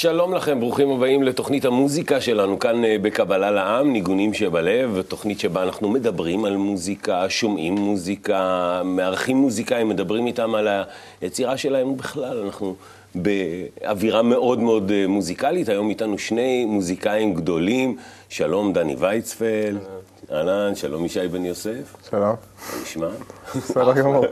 שלום לכם, ברוכים הבאים לתוכנית המוזיקה שלנו כאן אה, בקבלה לעם, ניגונים שבלב, תוכנית שבה אנחנו מדברים על מוזיקה, שומעים מוזיקה, מארחים מוזיקאים, מדברים איתם על היצירה שלהם, ובכלל אנחנו באווירה מאוד מאוד אה, מוזיקלית. היום איתנו שני מוזיקאים גדולים, שלום דני ויצפל, אהלן, שלום ישי בן יוסף. שלום. מה נשמע? בסדר גמור.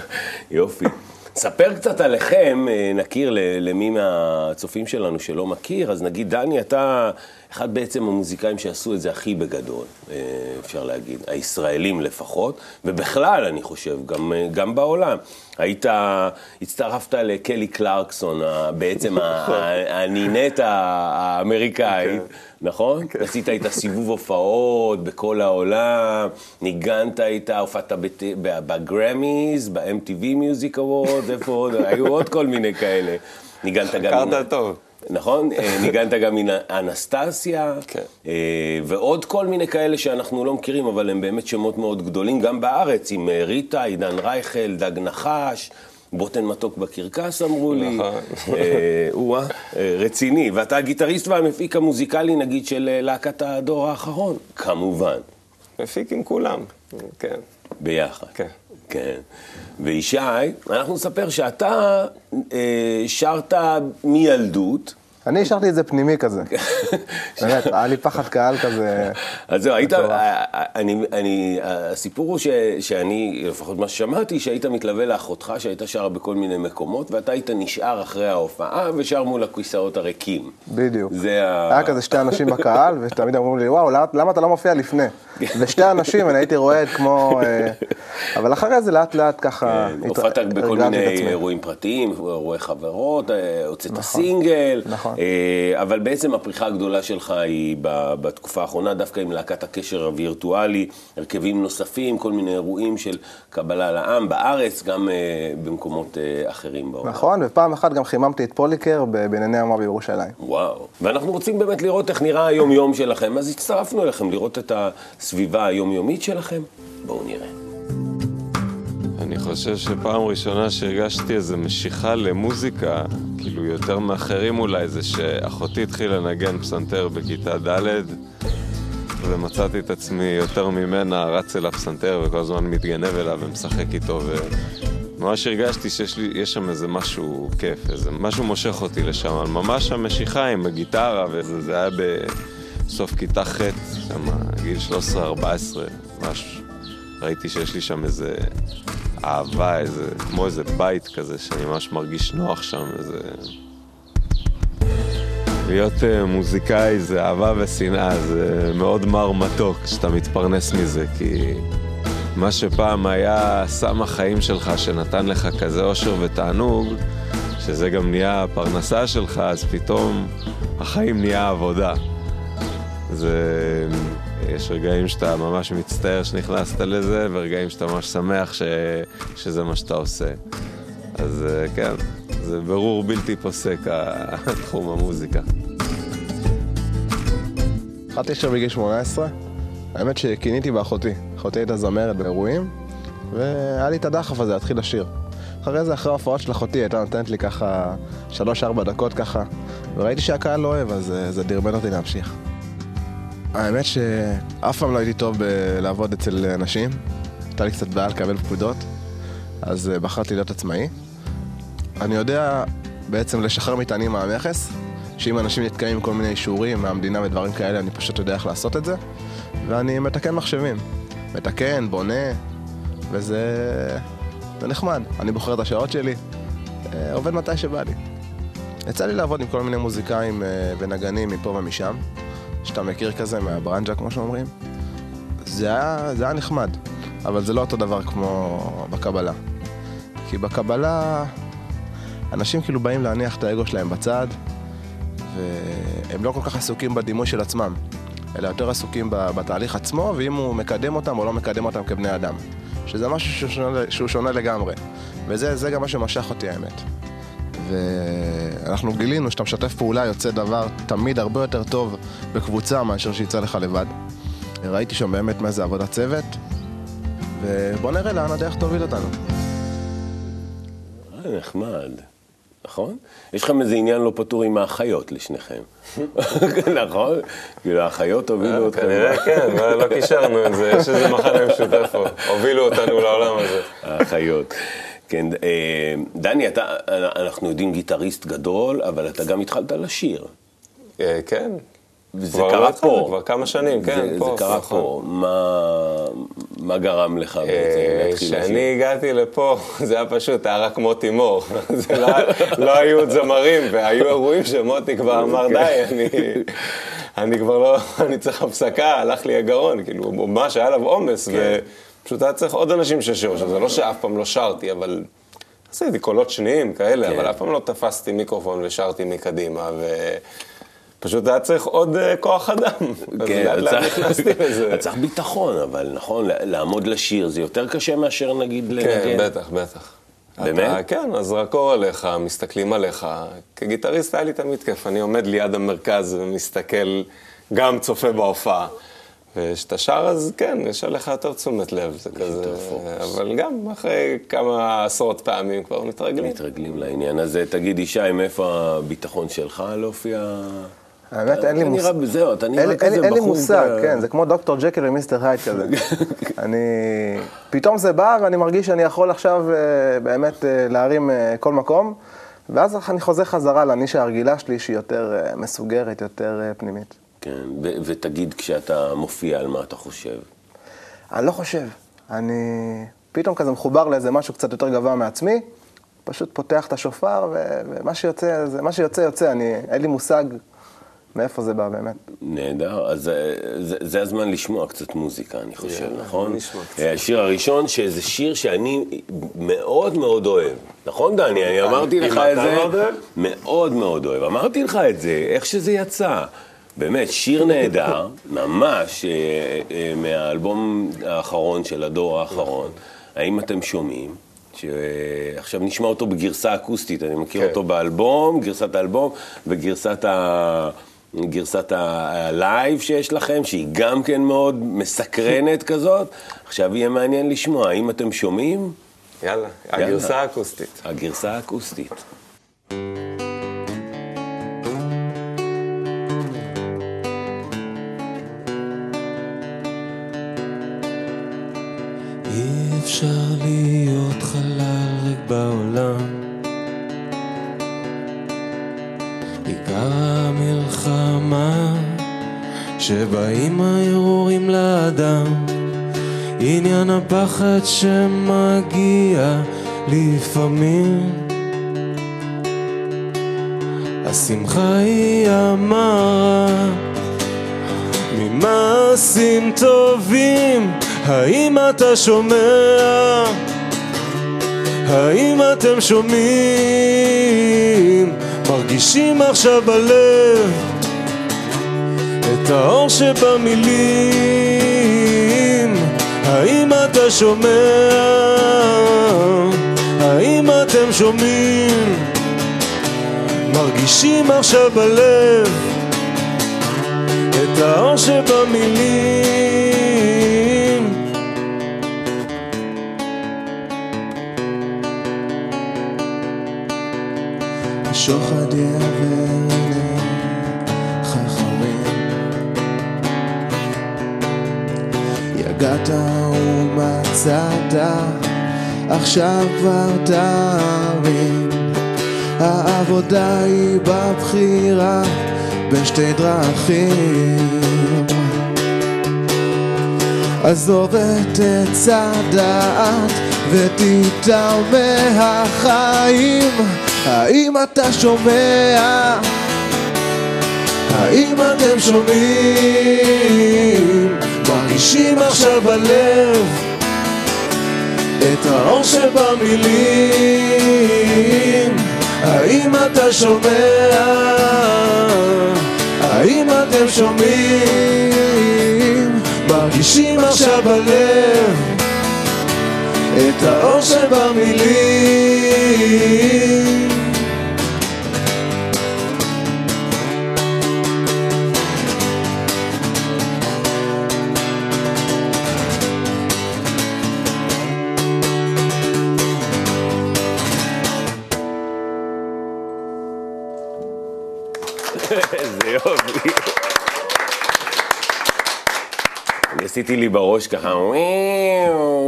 יופי. ספר קצת עליכם, אה, נכיר למי מהצופים שלנו שלא מכיר, אז נגיד, דני, אתה אחד בעצם המוזיקאים שעשו את זה הכי בגדול, אה, אפשר להגיד, הישראלים לפחות, ובכלל, אני חושב, גם, אה, גם בעולם. היית, הצטרפת לקלי קלרקסון, בעצם הנינט האמריקאית. Okay. נכון? Okay. עשית איתה סיבוב הופעות בכל העולם, ניגנת איתה, הופעת בגרמיז, ב-MTV Music Awards, איפה עוד? היו עוד כל מיני כאלה. ניגנת גם... הכרת טוב. נכון? אה, ניגנת גם עם אנסטסיה, כן. ועוד כל מיני כאלה שאנחנו לא מכירים, אבל הם באמת שמות מאוד גדולים, גם בארץ, עם אה, ריטה, עידן רייכל, דג נחש. בוטן מתוק בקרקס, אמרו לי. נכון. או-אה, רציני. ואתה הגיטריסט והמפיק המוזיקלי, נגיד, של להקת הדור האחרון, כמובן. מפיק עם כולם, כן. ביחד. כן. כן. וישי, אנחנו נספר שאתה אה, שרת מילדות. אני השארתי את זה פנימי כזה. באמת, היה לי פחד קהל כזה. אז זהו, היית, אני, אני, הסיפור הוא ש, שאני, לפחות מה ששמעתי, שהיית מתלווה לאחותך שהייתה שרה בכל מיני מקומות, ואתה היית נשאר אחרי ההופעה ושר מול הכיסאות הריקים. בדיוק. זה ה... היה כזה שתי אנשים בקהל, ותמיד אמרו לי, וואו, למה אתה לא מופיע לפני? ושתי אנשים, אני הייתי רואה כמו... אה, אבל אחרי זה לאט לאט ככה... כן, הופעת בכל מיני אירועים פרטיים, אירועי חברות, אה, הוצאת נכון, סינגל. נכון. אה, אבל בעצם הפריחה הגדולה שלך היא בתקופה האחרונה, דווקא עם להקת הקשר הווירטואלי, הרכבים נוספים, כל מיני אירועים של קבלה לעם בארץ, גם במקומות אחרים בעולם. נכון, ופעם אחת גם חיממתי את פוליקר בענייני ימה בירושלים. וואו. ואנחנו רוצים באמת לראות איך נראה היום-יום שלכם, אז הצטרפנו אליכם לראות את. הסביבה היומיומית שלכם? בואו נראה. אני חושב שפעם ראשונה שהרגשתי איזו משיכה למוזיקה, כאילו יותר מאחרים אולי, זה שאחותי התחילה לנגן פסנתר בכיתה ד' ומצאתי את עצמי יותר ממנה רץ אל הפסנתר וכל הזמן מתגנב אליו ומשחק איתו וממש הרגשתי שיש לי, שם איזה משהו כיף, איזה משהו מושך אותי לשם, אבל ממש המשיכה עם הגיטרה וזה היה ב... סוף כיתה ח', שם גיל 13-14, ממש ראיתי שיש לי שם איזה אהבה, איזה, כמו איזה בית כזה, שאני ממש מרגיש נוח שם, איזה... להיות uh, מוזיקאי זה אהבה ושנאה, זה מאוד מר מתוק שאתה מתפרנס מזה, כי מה שפעם היה סם החיים שלך, שנתן לך כזה אושר ותענוג, שזה גם נהיה הפרנסה שלך, אז פתאום החיים נהיה עבודה. זה... יש רגעים שאתה ממש מצטער שנכנסת לזה, ורגעים שאתה ממש שמח ש... שזה מה שאתה עושה. אז אה, כן, זה ברור בלתי פוסק, התחום המוזיקה. התחלתי עכשיו בגיל 18, האמת שכיניתי באחותי. אחותי הייתה זמרת באירועים, והיה לי את הדחף הזה להתחיל לשיר. אחרי זה, אחרי ההופעות של אחותי, הייתה נותנת לי ככה 3-4 דקות ככה, וראיתי שהקהל לא אוהב, אז אה, זה דרבן אותי להמשיך. האמת שאף פעם לא הייתי טוב בלעבוד אצל אנשים. הייתה לי קצת בעיה לקבל פקודות, אז אה, בחרתי להיות עצמאי. אני יודע בעצם לשחרר מטענים מהמכס, שאם אנשים נתקעים עם כל מיני אישורים מהמדינה ודברים כאלה, אני פשוט יודע איך לעשות את זה. ואני מתקן מחשבים. מתקן, בונה, וזה זה נחמד. אני בוחר את השעות שלי, אה, עובד מתי שבא לי. יצא לי לעבוד עם כל מיני מוזיקאים אה, ונגנים מפה ומשם. שאתה מכיר כזה מהברנג'ה, כמו שאומרים. זה היה, זה היה נחמד, אבל זה לא אותו דבר כמו בקבלה. כי בקבלה, אנשים כאילו באים להניח את האגו שלהם בצד, והם לא כל כך עסוקים בדימוי של עצמם, אלא יותר עסוקים בתהליך עצמו, ואם הוא מקדם אותם או לא מקדם אותם כבני אדם. שזה משהו שהוא שונה, שהוא שונה לגמרי. וזה גם מה שמשך אותי, האמת. ואנחנו גילינו שאתה משתף פעולה יוצא דבר תמיד הרבה יותר טוב בקבוצה מאשר שיצא לך לבד. ראיתי שם באמת מה זה עבודת צוות, ובוא נראה לאן הדרך תוביל אותנו. אה, נחמד. נכון? יש לכם איזה עניין לא פתור עם האחיות לשניכם. נכון? כאילו, האחיות הובילו אתכם. כנראה כן, לא לא קישרנו את זה, יש איזה מחנה משותף פה, הובילו אותנו לעולם הזה. האחיות. כן, אה, דני, אתה, אנחנו יודעים גיטריסט גדול, אבל אתה גם התחלת לשיר. אה, כן. קרה לא התחלנו, פה. כבר כמה שנים, כן, זה, פה. זה קרה נכון. פה. מה, מה גרם לך בעצם אה, להתחיל לשיר? כשאני הגעתי לפה, זה היה פשוט, היה רק מוטי מור. זה לא, לא היו זמרים, והיו אירועים שמוטי כבר אמר, כן. די, אני, אני כבר לא, אני צריך הפסקה, הלך לי הגרון, כאילו, ממש היה עליו עומס, כן. ופשוט היה צריך עוד אנשים שישירו. עכשיו, זה לא שאף פעם לא שרתי, אבל עשיתי קולות שניים כאלה, כן. אבל אף פעם לא תפסתי מיקרופון ושרתי מקדימה, ופשוט היה צריך עוד אה, כוח אדם. אז כן, לאט צריך- נכנסתי לזה. אתה צריך ביטחון, אבל נכון, לעמוד לשיר זה יותר קשה מאשר נגיד כן, לנגן. בטח, בטח. באמת? כן, הזרקור עליך, מסתכלים עליך. כגיטריסט היה לי תמיד כיף, אני עומד ליד המרכז ומסתכל, גם צופה בהופעה. וכשאתה שר, אז כן, יש עליך יותר תשומת לב, זה כזה... אבל גם אחרי כמה עשרות פעמים כבר מתרגלים. מתרגלים לעניין הזה. תגיד, ישי, מאיפה הביטחון שלך להופיע? האמת, אין לי אתה נראה, מושג. זהו, אתה נראה כזה לי- אין לי בחור מושג, כן, זה כמו דוקטור ג'קל ומיסטר הייד כזה. אני... פתאום זה בא ואני מרגיש שאני יכול עכשיו אה, באמת אה, להרים אה, כל מקום, ואז אני חוזר חזרה לנישה הרגילה שלי, שהיא יותר מסוגרת, יותר פנימית. כן, ו- ותגיד, כשאתה מופיע, על מה אתה חושב? אני לא חושב. אני פתאום כזה מחובר לאיזה משהו קצת יותר גבוה מעצמי, פשוט פותח את השופר, ו- ומה שיוצא, זה, מה שיוצא, יוצא. אני, אין לי מושג מאיפה זה בא באמת. נהדר, אז אה, זה, זה הזמן לשמוע קצת מוזיקה, אני חושב, יאללה, נכון? נשמע קצת. אה, השיר הראשון, שזה שיר שאני מאוד מאוד אוהב. נכון, דני? אני אמרתי אם לך את זה. אוהב? מאוד מאוד אוהב. אמרתי לך את זה, איך שזה יצא. באמת, שיר נהדר, ממש, אה, אה, מהאלבום האחרון של הדור האחרון. האם אתם שומעים? שעכשיו נשמע אותו בגרסה אקוסטית, אני מכיר כן. אותו באלבום, גרסת האלבום וגרסת ה... גרסת הלייב שיש לכם, שהיא גם כן מאוד מסקרנת כזאת. עכשיו יהיה מעניין לשמוע, האם אתם שומעים? יאללה, הגרסה האקוסטית. הגרסה האקוסטית. אפשר להיות חלל ריק בעולם. עיקר המלחמה שבאים הערעורים לאדם. עניין הפחד שמגיע לפעמים. השמחה היא המרה. ממעשים טובים, האם אתה שומע? האם אתם שומעים? מרגישים עכשיו בלב את האור שבמילים האם אתה שומע? האם אתם שומעים? מרגישים עכשיו בלב את האור שבמילים השוחד יעבר חכמים יגעת ומצאת עכשיו כבר תרים העבודה היא בבחירה בין שתי דרכים. עזוב את עץ הדעת ותיטע מהחיים האם אתה שומע? האם אתם שומעים? מרגישים עכשיו בלב את האור שבמילים האם אתה שומע? האם אתם שומעים? מרגישים עכשיו בלב את האור שבמילים איזה יופי. אני עשיתי לי בראש ככה,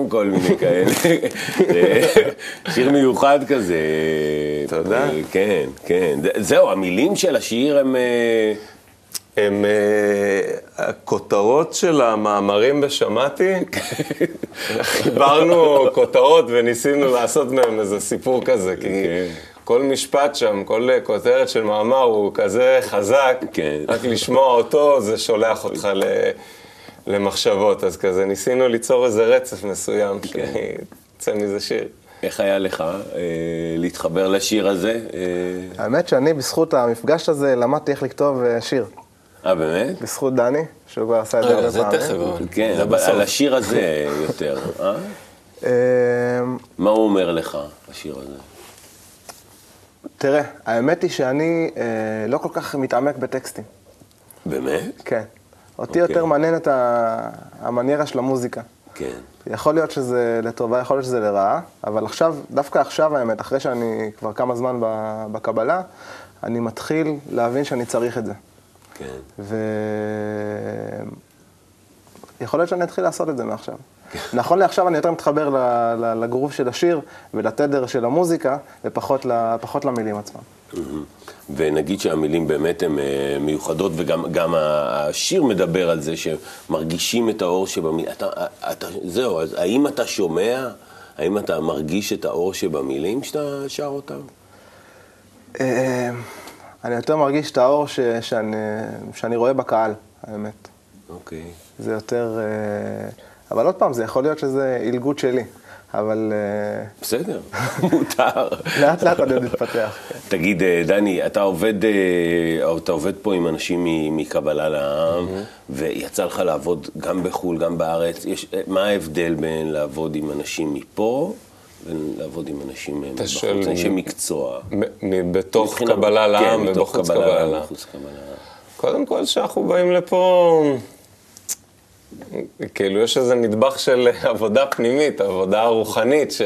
כל מיני כאלה. שיר מיוחד כזה. תודה. כן, כן. זהו, המילים של השיר הם... אה, הם uh, הכותרות של המאמרים בשמעתי, חיברנו כותרות וניסינו לעשות מהם איזה סיפור כזה, כי כן. כל משפט שם, כל כותרת של מאמר הוא כזה חזק, כן. רק לשמוע אותו זה שולח אותך ל... למחשבות, אז כזה ניסינו ליצור איזה רצף מסוים, כן. שיצא מזה שיר. איך היה לך אה, להתחבר לשיר הזה? אה, האמת שאני, בזכות המפגש הזה, למדתי איך לכתוב אה, שיר. אה, באמת? בזכות דני, שהוא כבר עשה את זה רגע, הרבה זה. תכף, אבל כן, זה אבל בסוף. על השיר הזה יותר. אה? אה, מה הוא אומר לך, השיר הזה? תראה, האמת היא שאני אה, לא כל כך מתעמק בטקסטים. באמת? כן. אותי אוקיי. יותר מעניין את המניירה של המוזיקה. כן. יכול להיות שזה לטובה, יכול להיות שזה לרעה, אבל עכשיו, דווקא עכשיו האמת, אחרי שאני כבר כמה זמן בקבלה, אני מתחיל להבין שאני צריך את זה. כן. ויכול להיות שאני אתחיל לעשות את זה מעכשיו. נכון לעכשיו אני יותר מתחבר ל- ל- לגרוף של השיר ולתדר של המוזיקה, ופחות למילים עצמם. מהמם. ונגיד שהמילים באמת הן אה, מיוחדות, וגם השיר מדבר על זה שמרגישים את האור שבמילים. אתה, זהו, אז האם אתה שומע, האם אתה מרגיש את האור שבמילים כשאתה שר אותם? אה, אני יותר מרגיש את האור שאני רואה בקהל, האמת. אוקיי. זה יותר... אבל עוד פעם, זה יכול להיות שזה עילגות שלי, אבל אה, בסדר, מותר. לאט לאט אני עוד מתפתח. כן. תגיד, אה, דני, אתה עובד, אה, אתה עובד פה עם אנשים מ- מקבלה לעם, ויצא לך לעבוד גם בחו"ל, גם בארץ. יש, מה ההבדל בין לעבוד עם אנשים מפה ולעבוד עם אנשים שואל- אנשי מקצוע? מבחינה- קבלה לעם כן, בתוך ובחוץ לעם, קבלה לעם. קודם כל, כשאנחנו באים לפה, כאילו יש איזה נדבך של עבודה פנימית, עבודה רוחנית ש...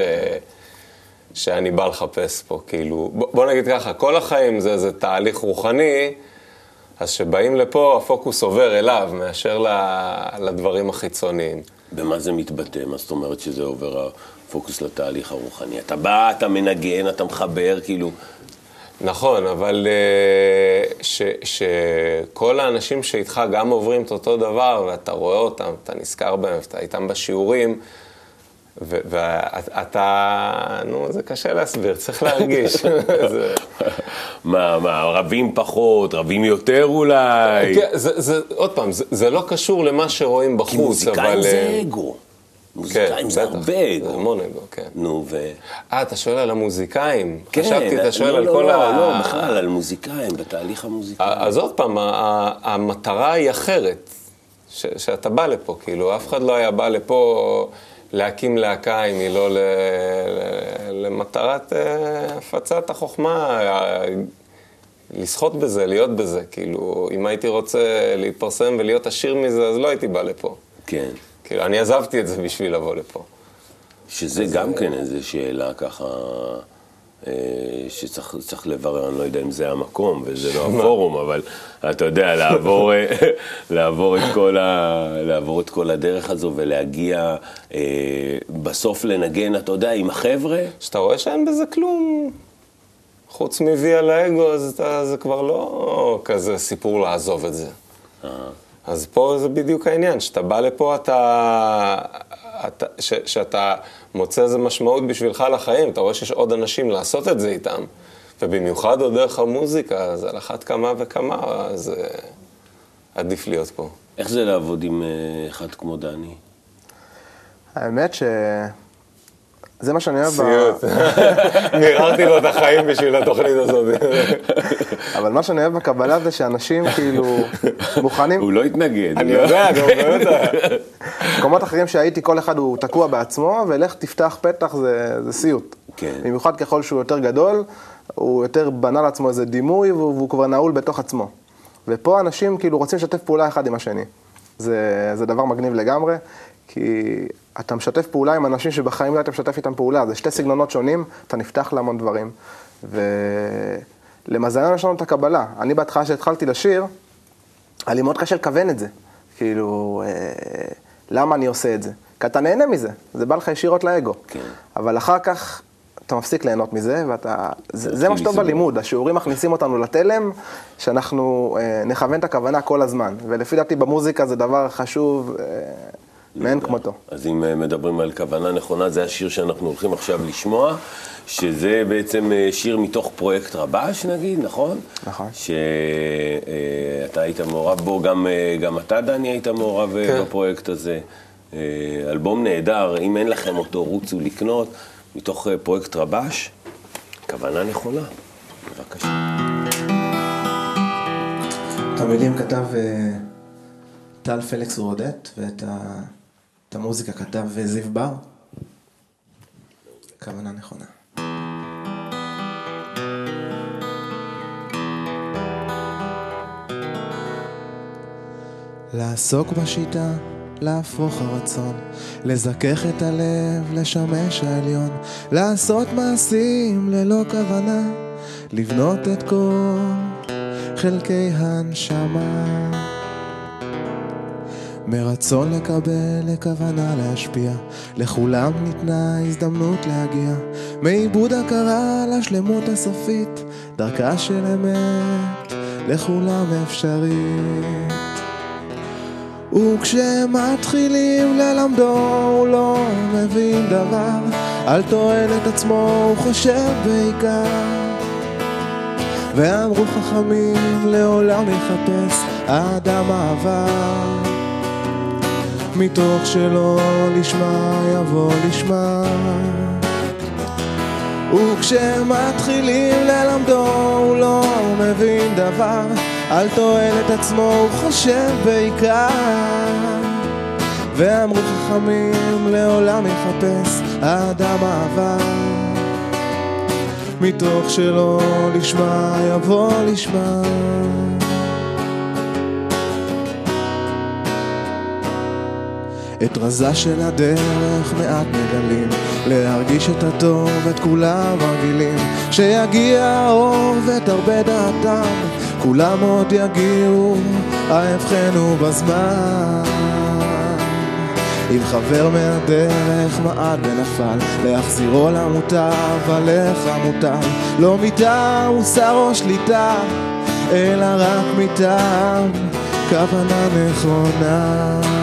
שאני בא לחפש פה, כאילו, בוא, נגיד ככה, כל החיים זה איזה תהליך רוחני, אז כשבאים לפה הפוקוס עובר אליו מאשר ל... לדברים החיצוניים. במה זה מתבטא? מה זאת אומרת שזה עובר הפוקוס לתהליך הרוחני? אתה בא, אתה מנגן, אתה מחבר, כאילו... נכון, אבל אה, ש, שכל האנשים שאיתך גם עוברים את אותו דבר, ואתה רואה אותם, אתה נזכר בהם, אתה איתם בשיעורים, ואתה, נו, זה קשה להסביר, צריך להרגיש. מה, מה, רבים פחות, רבים יותר אולי? כן, זה, זה, עוד פעם, זה, לא קשור למה שרואים בחוץ, כי מוזיקאים אבל... זה אה, אגו. כן, מוזיקאים זה בטח, הרבה זה. המון אגו, כן. נו, ו... אה, אתה שואל על המוזיקאים? כן, חשבתי, אתה שואל לא, על לא, כל לא, ה... לא, בכלל, על מוזיקאים, בתהליך המוזיקאי. אז עוד פעם, המטרה היא אחרת, ש- שאתה בא לפה, כאילו, אף אחד לא היה בא לפה להקים להקה אם היא לא למטרת אה, הפצת החוכמה, אה, לסחוט בזה, להיות בזה, כאילו, אם הייתי רוצה להתפרסם ולהיות עשיר מזה, אז לא הייתי בא לפה. כן. כאילו, אני עזבתי את זה בשביל לבוא לפה. שזה גם כן איזו שאלה ככה, אה, שצריך צריך לברר, אני לא יודע אם זה המקום וזה לא הפורום, אבל אתה יודע, לעבור, אה, לעבור, את כל ה, לעבור את כל הדרך הזו ולהגיע אה, בסוף לנגן, אתה יודע, עם החבר'ה, כשאתה רואה שאין בזה כלום, חוץ מוי על האגו, אז אתה, זה כבר לא כזה סיפור לעזוב את זה. אז פה זה בדיוק העניין, שאתה בא לפה, אתה... אתה ש, שאתה מוצא איזה משמעות בשבילך לחיים, אתה רואה שיש עוד אנשים לעשות את זה איתם, ובמיוחד עוד דרך המוזיקה, אז על אחת כמה וכמה, אז אה, עדיף להיות פה. איך זה לעבוד עם אה, אחד כמו דני? האמת ש... זה מה שאני אוהב ב... סיוט. מיררתי לו את החיים בשביל התוכנית הזאת. אבל מה שאני אוהב בקבלה זה שאנשים כאילו מוכנים... הוא לא התנגד. אני לא? יודע, גם באמת. במקומות אחרים שהייתי, כל אחד הוא תקוע בעצמו, ולך תפתח פתח זה, זה סיוט. כן. במיוחד ככל שהוא יותר גדול, הוא יותר בנה לעצמו איזה דימוי, והוא, כבר נעול בתוך עצמו. ופה אנשים כאילו רוצים לשתף פעולה אחד עם השני. זה, זה דבר מגניב לגמרי, כי אתה משתף פעולה עם אנשים שבחיים לא היית משתף איתם פעולה. זה שתי סגנונות שונים, אתה נפתח להמון דברים. למזלנו יש לנו את הקבלה. אני בהתחלה כשהתחלתי לשיר, היה לי מאוד קשה לכוון את זה. כאילו, אה, למה אני עושה את זה? כי אתה נהנה מזה, זה בא לך ישירות לאגו. כן. אבל אחר כך אתה מפסיק ליהנות מזה, ואתה... זה, זה מה שטוב. בלימוד, השיעורים מכניסים אותנו לתלם, שאנחנו אה, נכוון את הכוונה כל הזמן. ולפי דעתי במוזיקה זה דבר חשוב אה, מאין כמותו. אז אם אה, מדברים על כוונה נכונה, זה השיר שאנחנו הולכים עכשיו לשמוע, שזה בעצם אה, שיר מתוך פרויקט רבש, נגיד, נכון? נכון. שאתה היית מעורב בו, גם, אה, גם אתה, דני, היית מעורב אה, כן. בפרויקט הזה. אה, אלבום נהדר, אם אין לכם אותו, רוצו לקנות, מתוך אה, פרויקט רבש, כוונה נכונה. בבקשה. את המילים כתב אה, טל פליקס רודט, ואת ה- את המוזיקה כתב אה, זיו בר. כוונה נכונה. לעסוק בשיטה, להפוך הרצון, לזכך את הלב, לשמש העליון, לעשות מעשים ללא כוונה, לבנות את כל חלקי הנשמה. מרצון לקבל, לכוונה להשפיע, לכולם ניתנה הזדמנות להגיע, מעיבוד הכרה לשלמות הסופית, דרכה של אמת, לכולם אפשרית. וכשמתחילים ללמדו הוא לא מבין דבר, על תועלת עצמו הוא חושב בעיקר. ואמרו חכמים לעולם יחפש האדם העבר מתוך שלא לשמה יבוא לשמה. וכשמתחילים ללמדו הוא לא מבין דבר. על תועלת עצמו הוא חושב בעיקר. ואמרו חכמים לעולם יחפש האדם העבר מתוך שלא לשמה יבוא לשמה. את רזה של הדרך מעט מגלים, להרגיש את הטוב את כולם רגילים, שיגיע האור ותרבה דעתם, כולם עוד יגיעו, ההבחנו בזמן. אם חבר מהדרך מעד ונפל, להחזירו למוטב, עליך מוטב. לא מטעם מוסר או שליטה, אלא רק מטעם כוונה נכונה.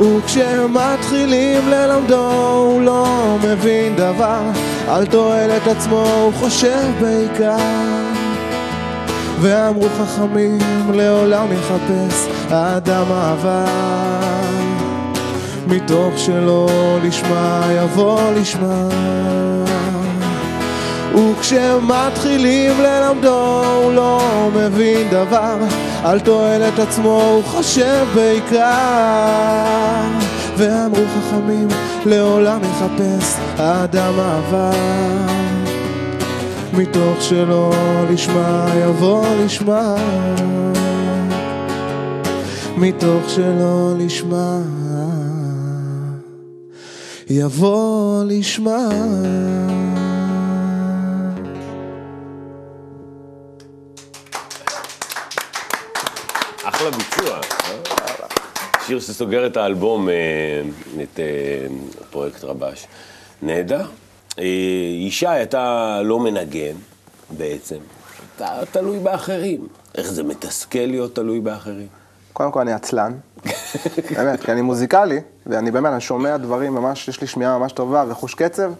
וכשמתחילים ללמדו הוא לא מבין דבר, על תועלת עצמו הוא חושב בעיקר. ואמרו חכמים לעולם יחפש האדם העבר. מתוך שלא לשמה יבוא לשמה. וכשמתחילים ללמדו הוא לא מבין דבר על תועלת עצמו הוא חושב בעיקר. ואמרו חכמים לעולם יחפש האדם העבר. מתוך שלא לשמה יבוא לשמה. מתוך שלא לשמה יבוא לשמה אחלה ביצוע. אה? שיר שסוגר את האלבום, אה, את אה, פרויקט רבש. נהדר. ישי, אתה לא מנגן בעצם, אתה תלוי באחרים. איך זה מתסכל להיות תלוי באחרים? קודם כל אני עצלן, באמת, כי אני מוזיקלי, ואני באמת, אני שומע דברים ממש, יש לי שמיעה ממש טובה וחוש קצב,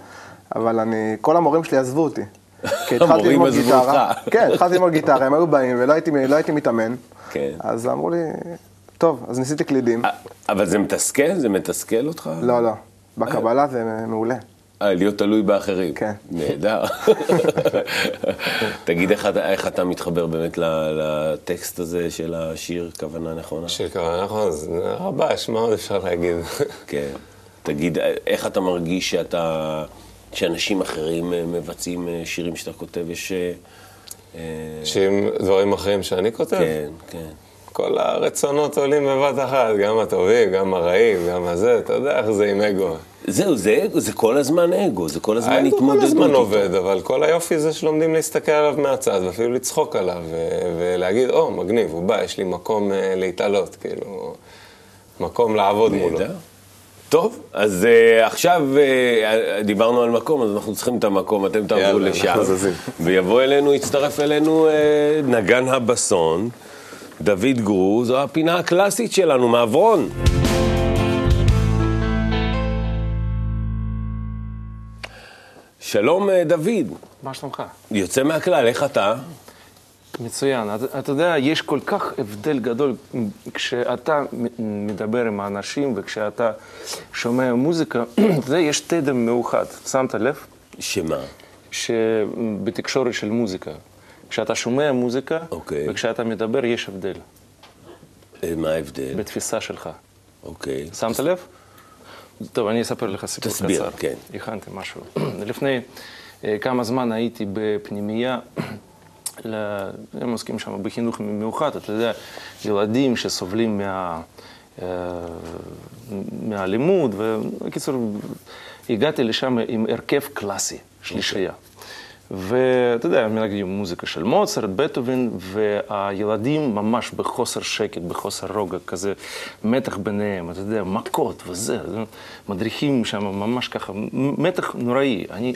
אבל אני, כל המורים שלי עזבו אותי. כי התחלתי המורים ללמוד עזבו גיטרה, אותך. כן, התחלתי ללמוד גיטרה, הם היו באים ולא הייתי, לא הייתי מתאמן, כן. אז אמרו לי, טוב, אז ניסיתי קלידים, אה, אבל זה מתסכל? זה מתסכל אותך? לא, לא, בקבלה זה מעולה. אה, להיות תלוי באחרים. כן. נהדר. תגיד, איך אתה, איך אתה מתחבר באמת לטקסט הזה של השיר, כוונה נכונה? שיר כוונה נכון, זה רבש, מה עוד אפשר להגיד? כן. תגיד, איך אתה מרגיש שאתה, שאנשים אחרים אה, מבצעים אה, שירים שאתה כותב? יש... אה, שעם דברים אחרים שאני כותב, כן, כן. כל הרצונות עולים בבת אחת, גם הטובים, גם הרעים, גם הזה, אתה יודע איך זה עם אגו. זהו, זה, זה כל הזמן אגו, זה כל הזמן האגו התמודדות כל הזמן. עובד, אבל כל היופי זה שלומדים להסתכל עליו מהצד, ואפילו לצחוק עליו, ולהגיד, או, מגניב, הוא בא, יש לי מקום אה, להתעלות, כאילו, מקום לעבוד מולו. נהדר. טוב, אז uh, עכשיו uh, דיברנו על מקום, אז אנחנו צריכים את המקום, אתם תעברו לשם. ויבוא אלינו, יצטרף אלינו uh, נגן הבסון, דוד גרו, זו הפינה הקלאסית שלנו, מעברון. שלום דוד, מה שלומך? יוצא מהכלל, איך אתה? מצוין. אתה, אתה יודע, יש כל כך הבדל גדול כשאתה מדבר עם האנשים וכשאתה שומע מוזיקה, אתה יודע, יש תדר מיוחד. שמת לב? שמה? שבתקשורת של מוזיקה, כשאתה שומע מוזיקה אוקיי. וכשאתה מדבר, יש הבדל אה, מה ההבדל? בתפיסה שלך. אוקיי. שמת לב? טוב, אני אספר לך סיפור תסביר, קצר. כן. הכנתי משהו. לפני אה, כמה זמן הייתי בפנימייה, הם עוסקים שם בחינוך מיוחד, אתה יודע, ילדים שסובלים מה... אה, מהלימוד, ובקיצור, הגעתי לשם עם הרכב קלאסי, שלישייה. ואתה יודע, מנגנים מוזיקה של מוצרט, בטהובן, והילדים ממש בחוסר שקט, בחוסר רוגע, כזה מתח ביניהם, אתה יודע, מכות וזה, מדריכים שם ממש ככה, מתח נוראי. אני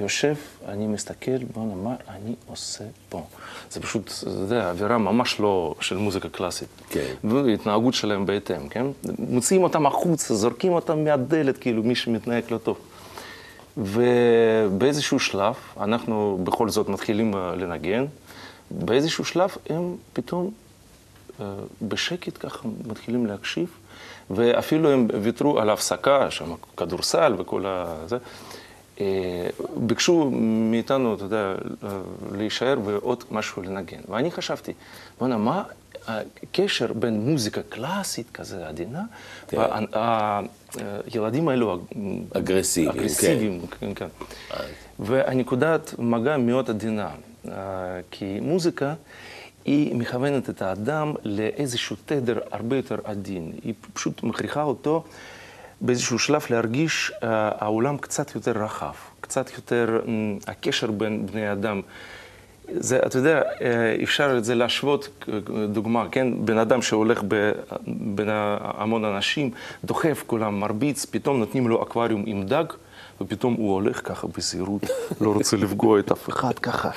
יושב, אני מסתכל, בוא'נה, מה אני עושה פה? זה פשוט, אתה יודע, אווירה ממש לא של מוזיקה קלאסית. כן. והתנהגות שלהם בהתאם, כן? מוציאים אותם החוצה, זורקים אותם מהדלת, כאילו, מי שמתנהג לא טוב. ובאיזשהו שלב, אנחנו בכל זאת מתחילים אה, לנגן, באיזשהו שלב הם פתאום אה, בשקט ככה מתחילים להקשיב, ואפילו הם ויתרו על ההפסקה, שם כדורסל וכל ה... זה. אה, ביקשו מאיתנו, אתה יודע, אה, להישאר ועוד משהו לנגן. ואני חשבתי, בוא'נה, מה הקשר בין מוזיקה קלאסית כזה עדינה, כן. והילדים האלו אגרסיביים, כן. אגרסיביים, כן, כן. והנקודת מגע מאוד עדינה, אה, כי מוזיקה היא מכוונת את האדם לאיזשהו תדר הרבה יותר עדין. היא פשוט מכריחה אותו באיזשהו שלב להרגיש אה, העולם קצת יותר רחב, קצת יותר, הקשר בין בני אדם. זה, אתה יודע, אה, אפשר את זה להשוות, דוגמה, כן? בן אדם שהולך ב, בין המון אנשים, דוחף כולם, מרביץ, פתאום נותנים לו אקווריום עם דג, ופתאום הוא הולך ככה בזהירות, לא רוצה לפגוע את אף אחד, ככה.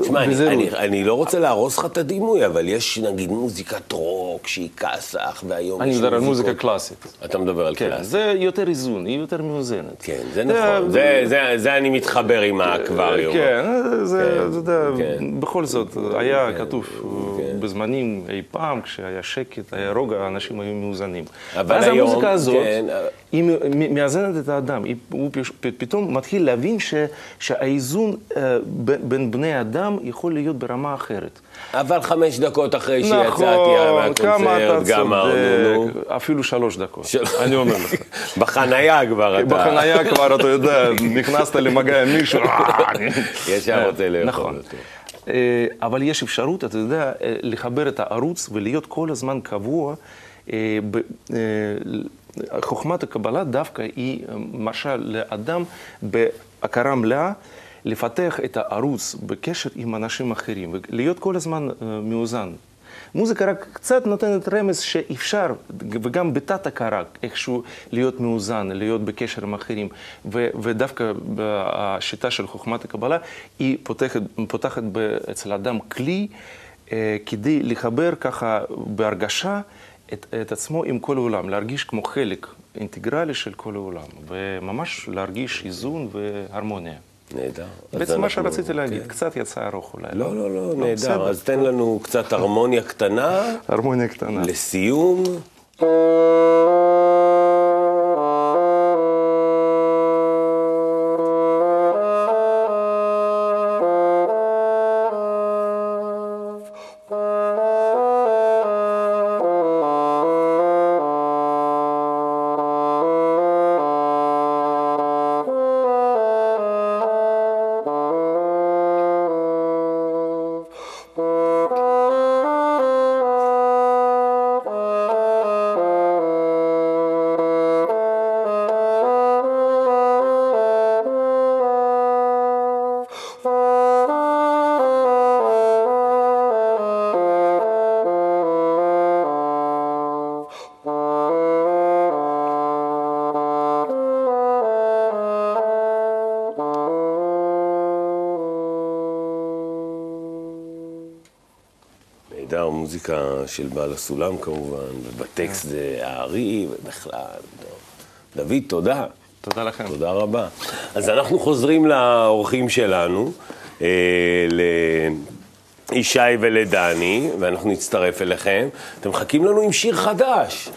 תשמע, אני. אני, אני לא רוצה להרוס לך את הדימוי, אבל יש נגיד מוזיקת רוק שהיא כסח, והיום אני מדבר על מוזיקה קלאסית. אתה מדבר על כן, קלאס. זה יותר איזון, היא יותר מאוזנת. כן, זה נכון. זה, זה, זה אני מתחבר עם האקווריום. כן, זה, כן, אתה יודע, כן. בכל זאת, היה כתוב בזמנים אי פעם, כשהיה שקט, היה רוגע, האנשים היו מאוזנים. אבל היום, המוזיקה הזאת, כן, אבל- היא מאזנת את האדם, היא- הוא פש- פ- פתאום מתחיל להבין ש- שהאיזון אה, ב- בין בני אדם יכול להיות ברמה אחרת. אבל חמש דקות אחרי שיצאתי נכון, כמה מהקונצרט, אתה גמרנו, נו. צודק, אפילו שלוש דקות, של- אני אומר לך. בחנייה כבר אתה... בחנייה כבר, אתה יודע, נכנסת למגע עם מישהו, אה, ישר רוצה לאכול נכון. אה, אבל יש אפשרות, אתה יודע, אה, לחבר את הערוץ ולהיות כל הזמן קבוע. חוכמת הקבלה דווקא היא אה, מרשה לאדם בהכרה מלאה לפתח את הערוץ בקשר עם אנשים אחרים ולהיות כל הזמן אה, מאוזן. מוזיקה רק קצת נותנת רמז שאפשר, וגם בתת הכרה, איכשהו להיות מאוזן, להיות בקשר עם אחרים. ו- ודווקא השיטה של חוכמת הקבלה, היא פותחת, פותחת אצל האדם כלי אה, כדי לחבר ככה בהרגשה את, את עצמו עם כל העולם, להרגיש כמו חלק אינטגרלי של כל העולם, וממש להרגיש איזון והרמוניה. נהדר. בעצם מה אנחנו- שרציתי להגיד, כן. קצת יצא ארוך אולי. לא, לא, לא, נהדר. בסדר. אז תן לנו קצת הרמוניה קטנה הרמוניה קטנה. לסיום. נהדר, מוזיקה של בעל הסולם כמובן, ובטקסט זה הארי, ובכלל, טוב. דוד, תודה. תודה לכם. תודה רבה. אז אנחנו חוזרים לאורחים שלנו, אה, לישי ולדני, ואנחנו נצטרף אליכם. אתם מחכים לנו עם שיר חדש.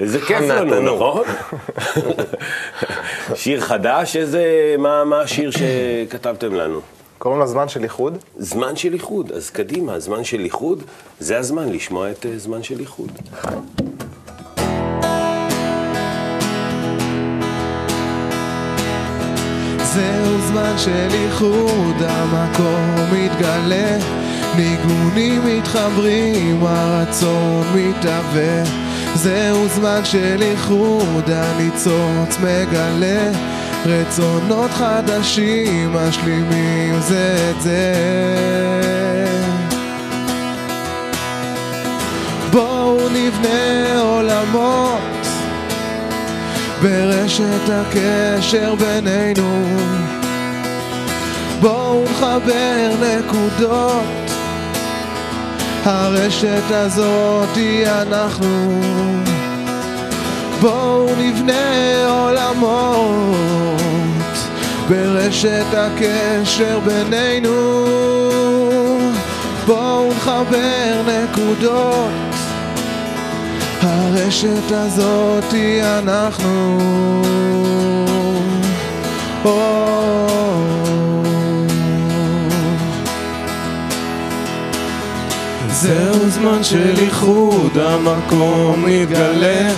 איזה כיף לנו. נכון? שיר חדש, איזה... מה, מה השיר שכתבתם לנו? קוראים לו זמן של איחוד. זמן של איחוד, אז קדימה, זמן של איחוד, זה הזמן לשמוע את אה, זמן של איחוד. זהו זמן של איחוד, המקום מתגלה, ניגונים מתחברים, הרצון מתהווה. זהו זמן של איחוד, הניצוץ מגלה, רצונות חדשים משלימים זה את זה. בואו נבנה עולמות ברשת הקשר בינינו. בואו נחבר נקודות. הרשת הזאת היא אנחנו בואו נבנה עולמות ברשת הקשר בינינו. בואו נחבר נקודות. הרשת הזאת היא אנחנו. זהו זמן של איחוד, המקום מתגלה,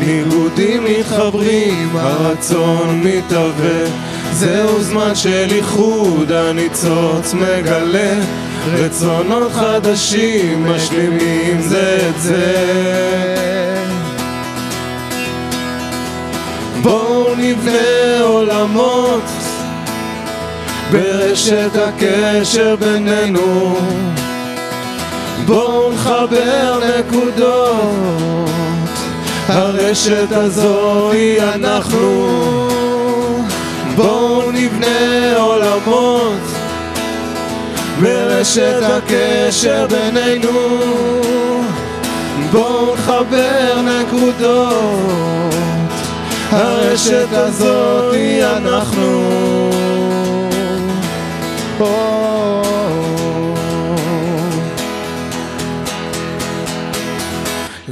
ניגודים מתחברים, הרצון מתהווה. זהו זמן של איחוד, הניצוץ מגלה, רצונות חדשים משלימים זה את זה. בואו נבנה עולמות ברשת הקשר בינינו בואו נחבר נקודות הרשת הזו היא אנחנו. בואו נבנה עולמות ברשת הקשר בינינו. בואו נחבר נקודות. הרשת הזאת היא אנחנו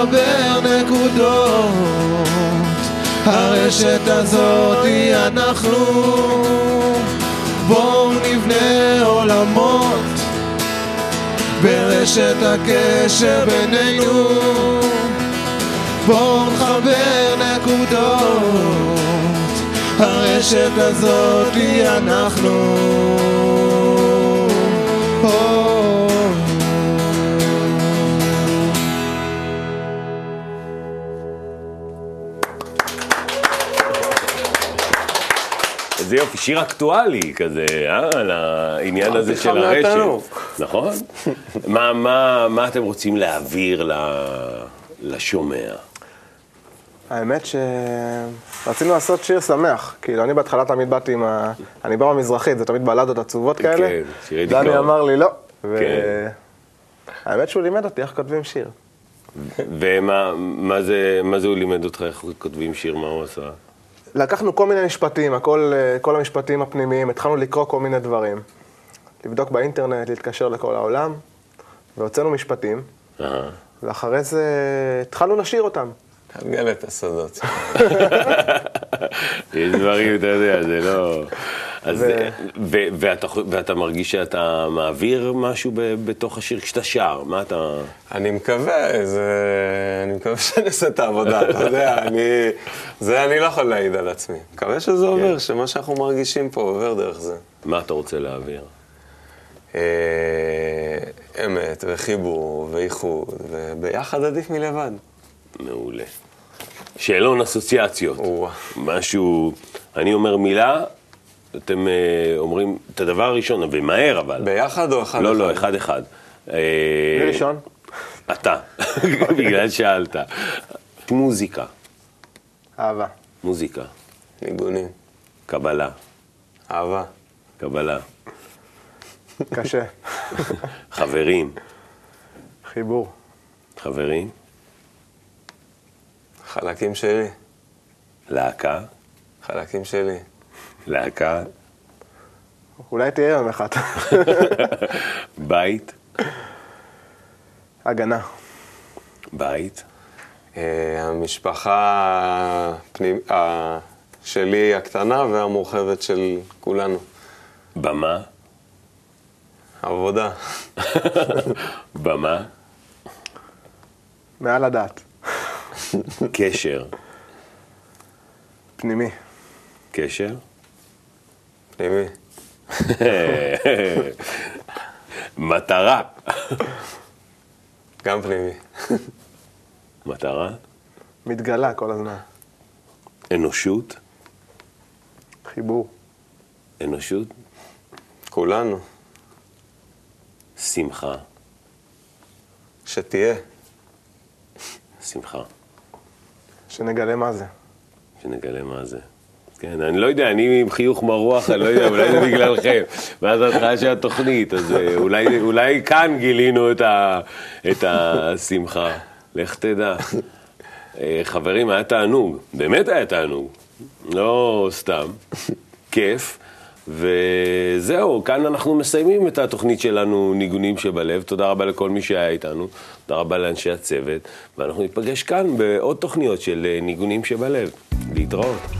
נחבר נקודות. הרשת הזאת היא אנחנו. בואו נבנה עולמות ברשת הקשר בינינו. בואו נחבר נקודות. הרשת הזאת היא אנחנו איזה יופי, שיר אקטואלי כזה, אה? על העניין הזה של הרשת. נכון? מה, מה, מה אתם רוצים להעביר לשומע? האמת שרצינו לעשות שיר שמח. כאילו, אני בהתחלה תמיד באתי עם ה... אני בא במזרחית, זה תמיד בלדות עצובות כאלה. כן, שירי דיכאון. דני אמר לי לא. ו... כן. שהוא לימד אותי איך כותבים שיר. ומה מה זה, מה זה הוא לימד אותך, איך כותבים שיר, מה הוא עשה? לקחנו כל מיני משפטים, הכל, אה, כל המשפטים הפנימיים, התחלנו לקרוא כל מיני דברים. לבדוק באינטרנט, להתקשר לכל העולם, והוצאנו משפטים. ואחרי זה התחלנו לשיר אותם. תגל את הסודות. יש דברים, אתה יודע, זה לא... אז, ו- ו- ואתה, ואתה מרגיש שאתה מעביר משהו ב- בתוך השיר כשאתה שר, מה אתה... אני מקווה, זה... אני מקווה שאני עושה את העבודה, אתה יודע, אני... זה אני לא יכול להעיד על עצמי. מקווה שזה עובר, שמה שאנחנו מרגישים פה עובר דרך זה. מה אתה רוצה להעביר? אה, אמת וחיבור ואיחוד, וביחד עדיף מלבד. מעולה. שאלון אסוציאציות. משהו, אני אומר מילה, אתם אה, אומרים את הדבר הראשון, ומהר אבל. ביחד או אחד לא, אחד? לא, אחד אחד. אה, מי ראשון? אתה, בגלל שאלת. מוזיקה, אהבה. מוזיקה, ניגונים. קבלה, אהבה. קבלה, קשה. חברים, חיבור. חברים, חלקים שלי. להקה, חלקים שלי. להקה, אולי תהיה יום אחד. בית, הגנה. בית, אה, המשפחה הפנימ... ה... שלי הקטנה והמורחבת של כולנו. במה, עבודה. במה, מעל הדעת. קשר, פנימי. קשר, פנימי. מטרה, גם פנימי. מטרה, מתגלה כל הזמן. אנושות, חיבור. אנושות, כולנו. שמחה, שתהיה. שמחה, שנגלה מה זה. שנגלה מה זה. כן, אני לא יודע, אני עם חיוך מרוח, אני לא יודע, אולי זה בגללכם. מאז ההתחלה של התוכנית, אז אה, אולי, אולי כאן גילינו את, ה, את השמחה. לך תדע. אה, חברים, היה תענוג, באמת היה תענוג. לא סתם, כיף. וזהו, כאן אנחנו מסיימים את התוכנית שלנו, ניגונים שבלב. תודה רבה לכל מי שהיה איתנו, תודה רבה לאנשי הצוות, ואנחנו ניפגש כאן בעוד תוכניות של אה, ניגונים שבלב. להתראות.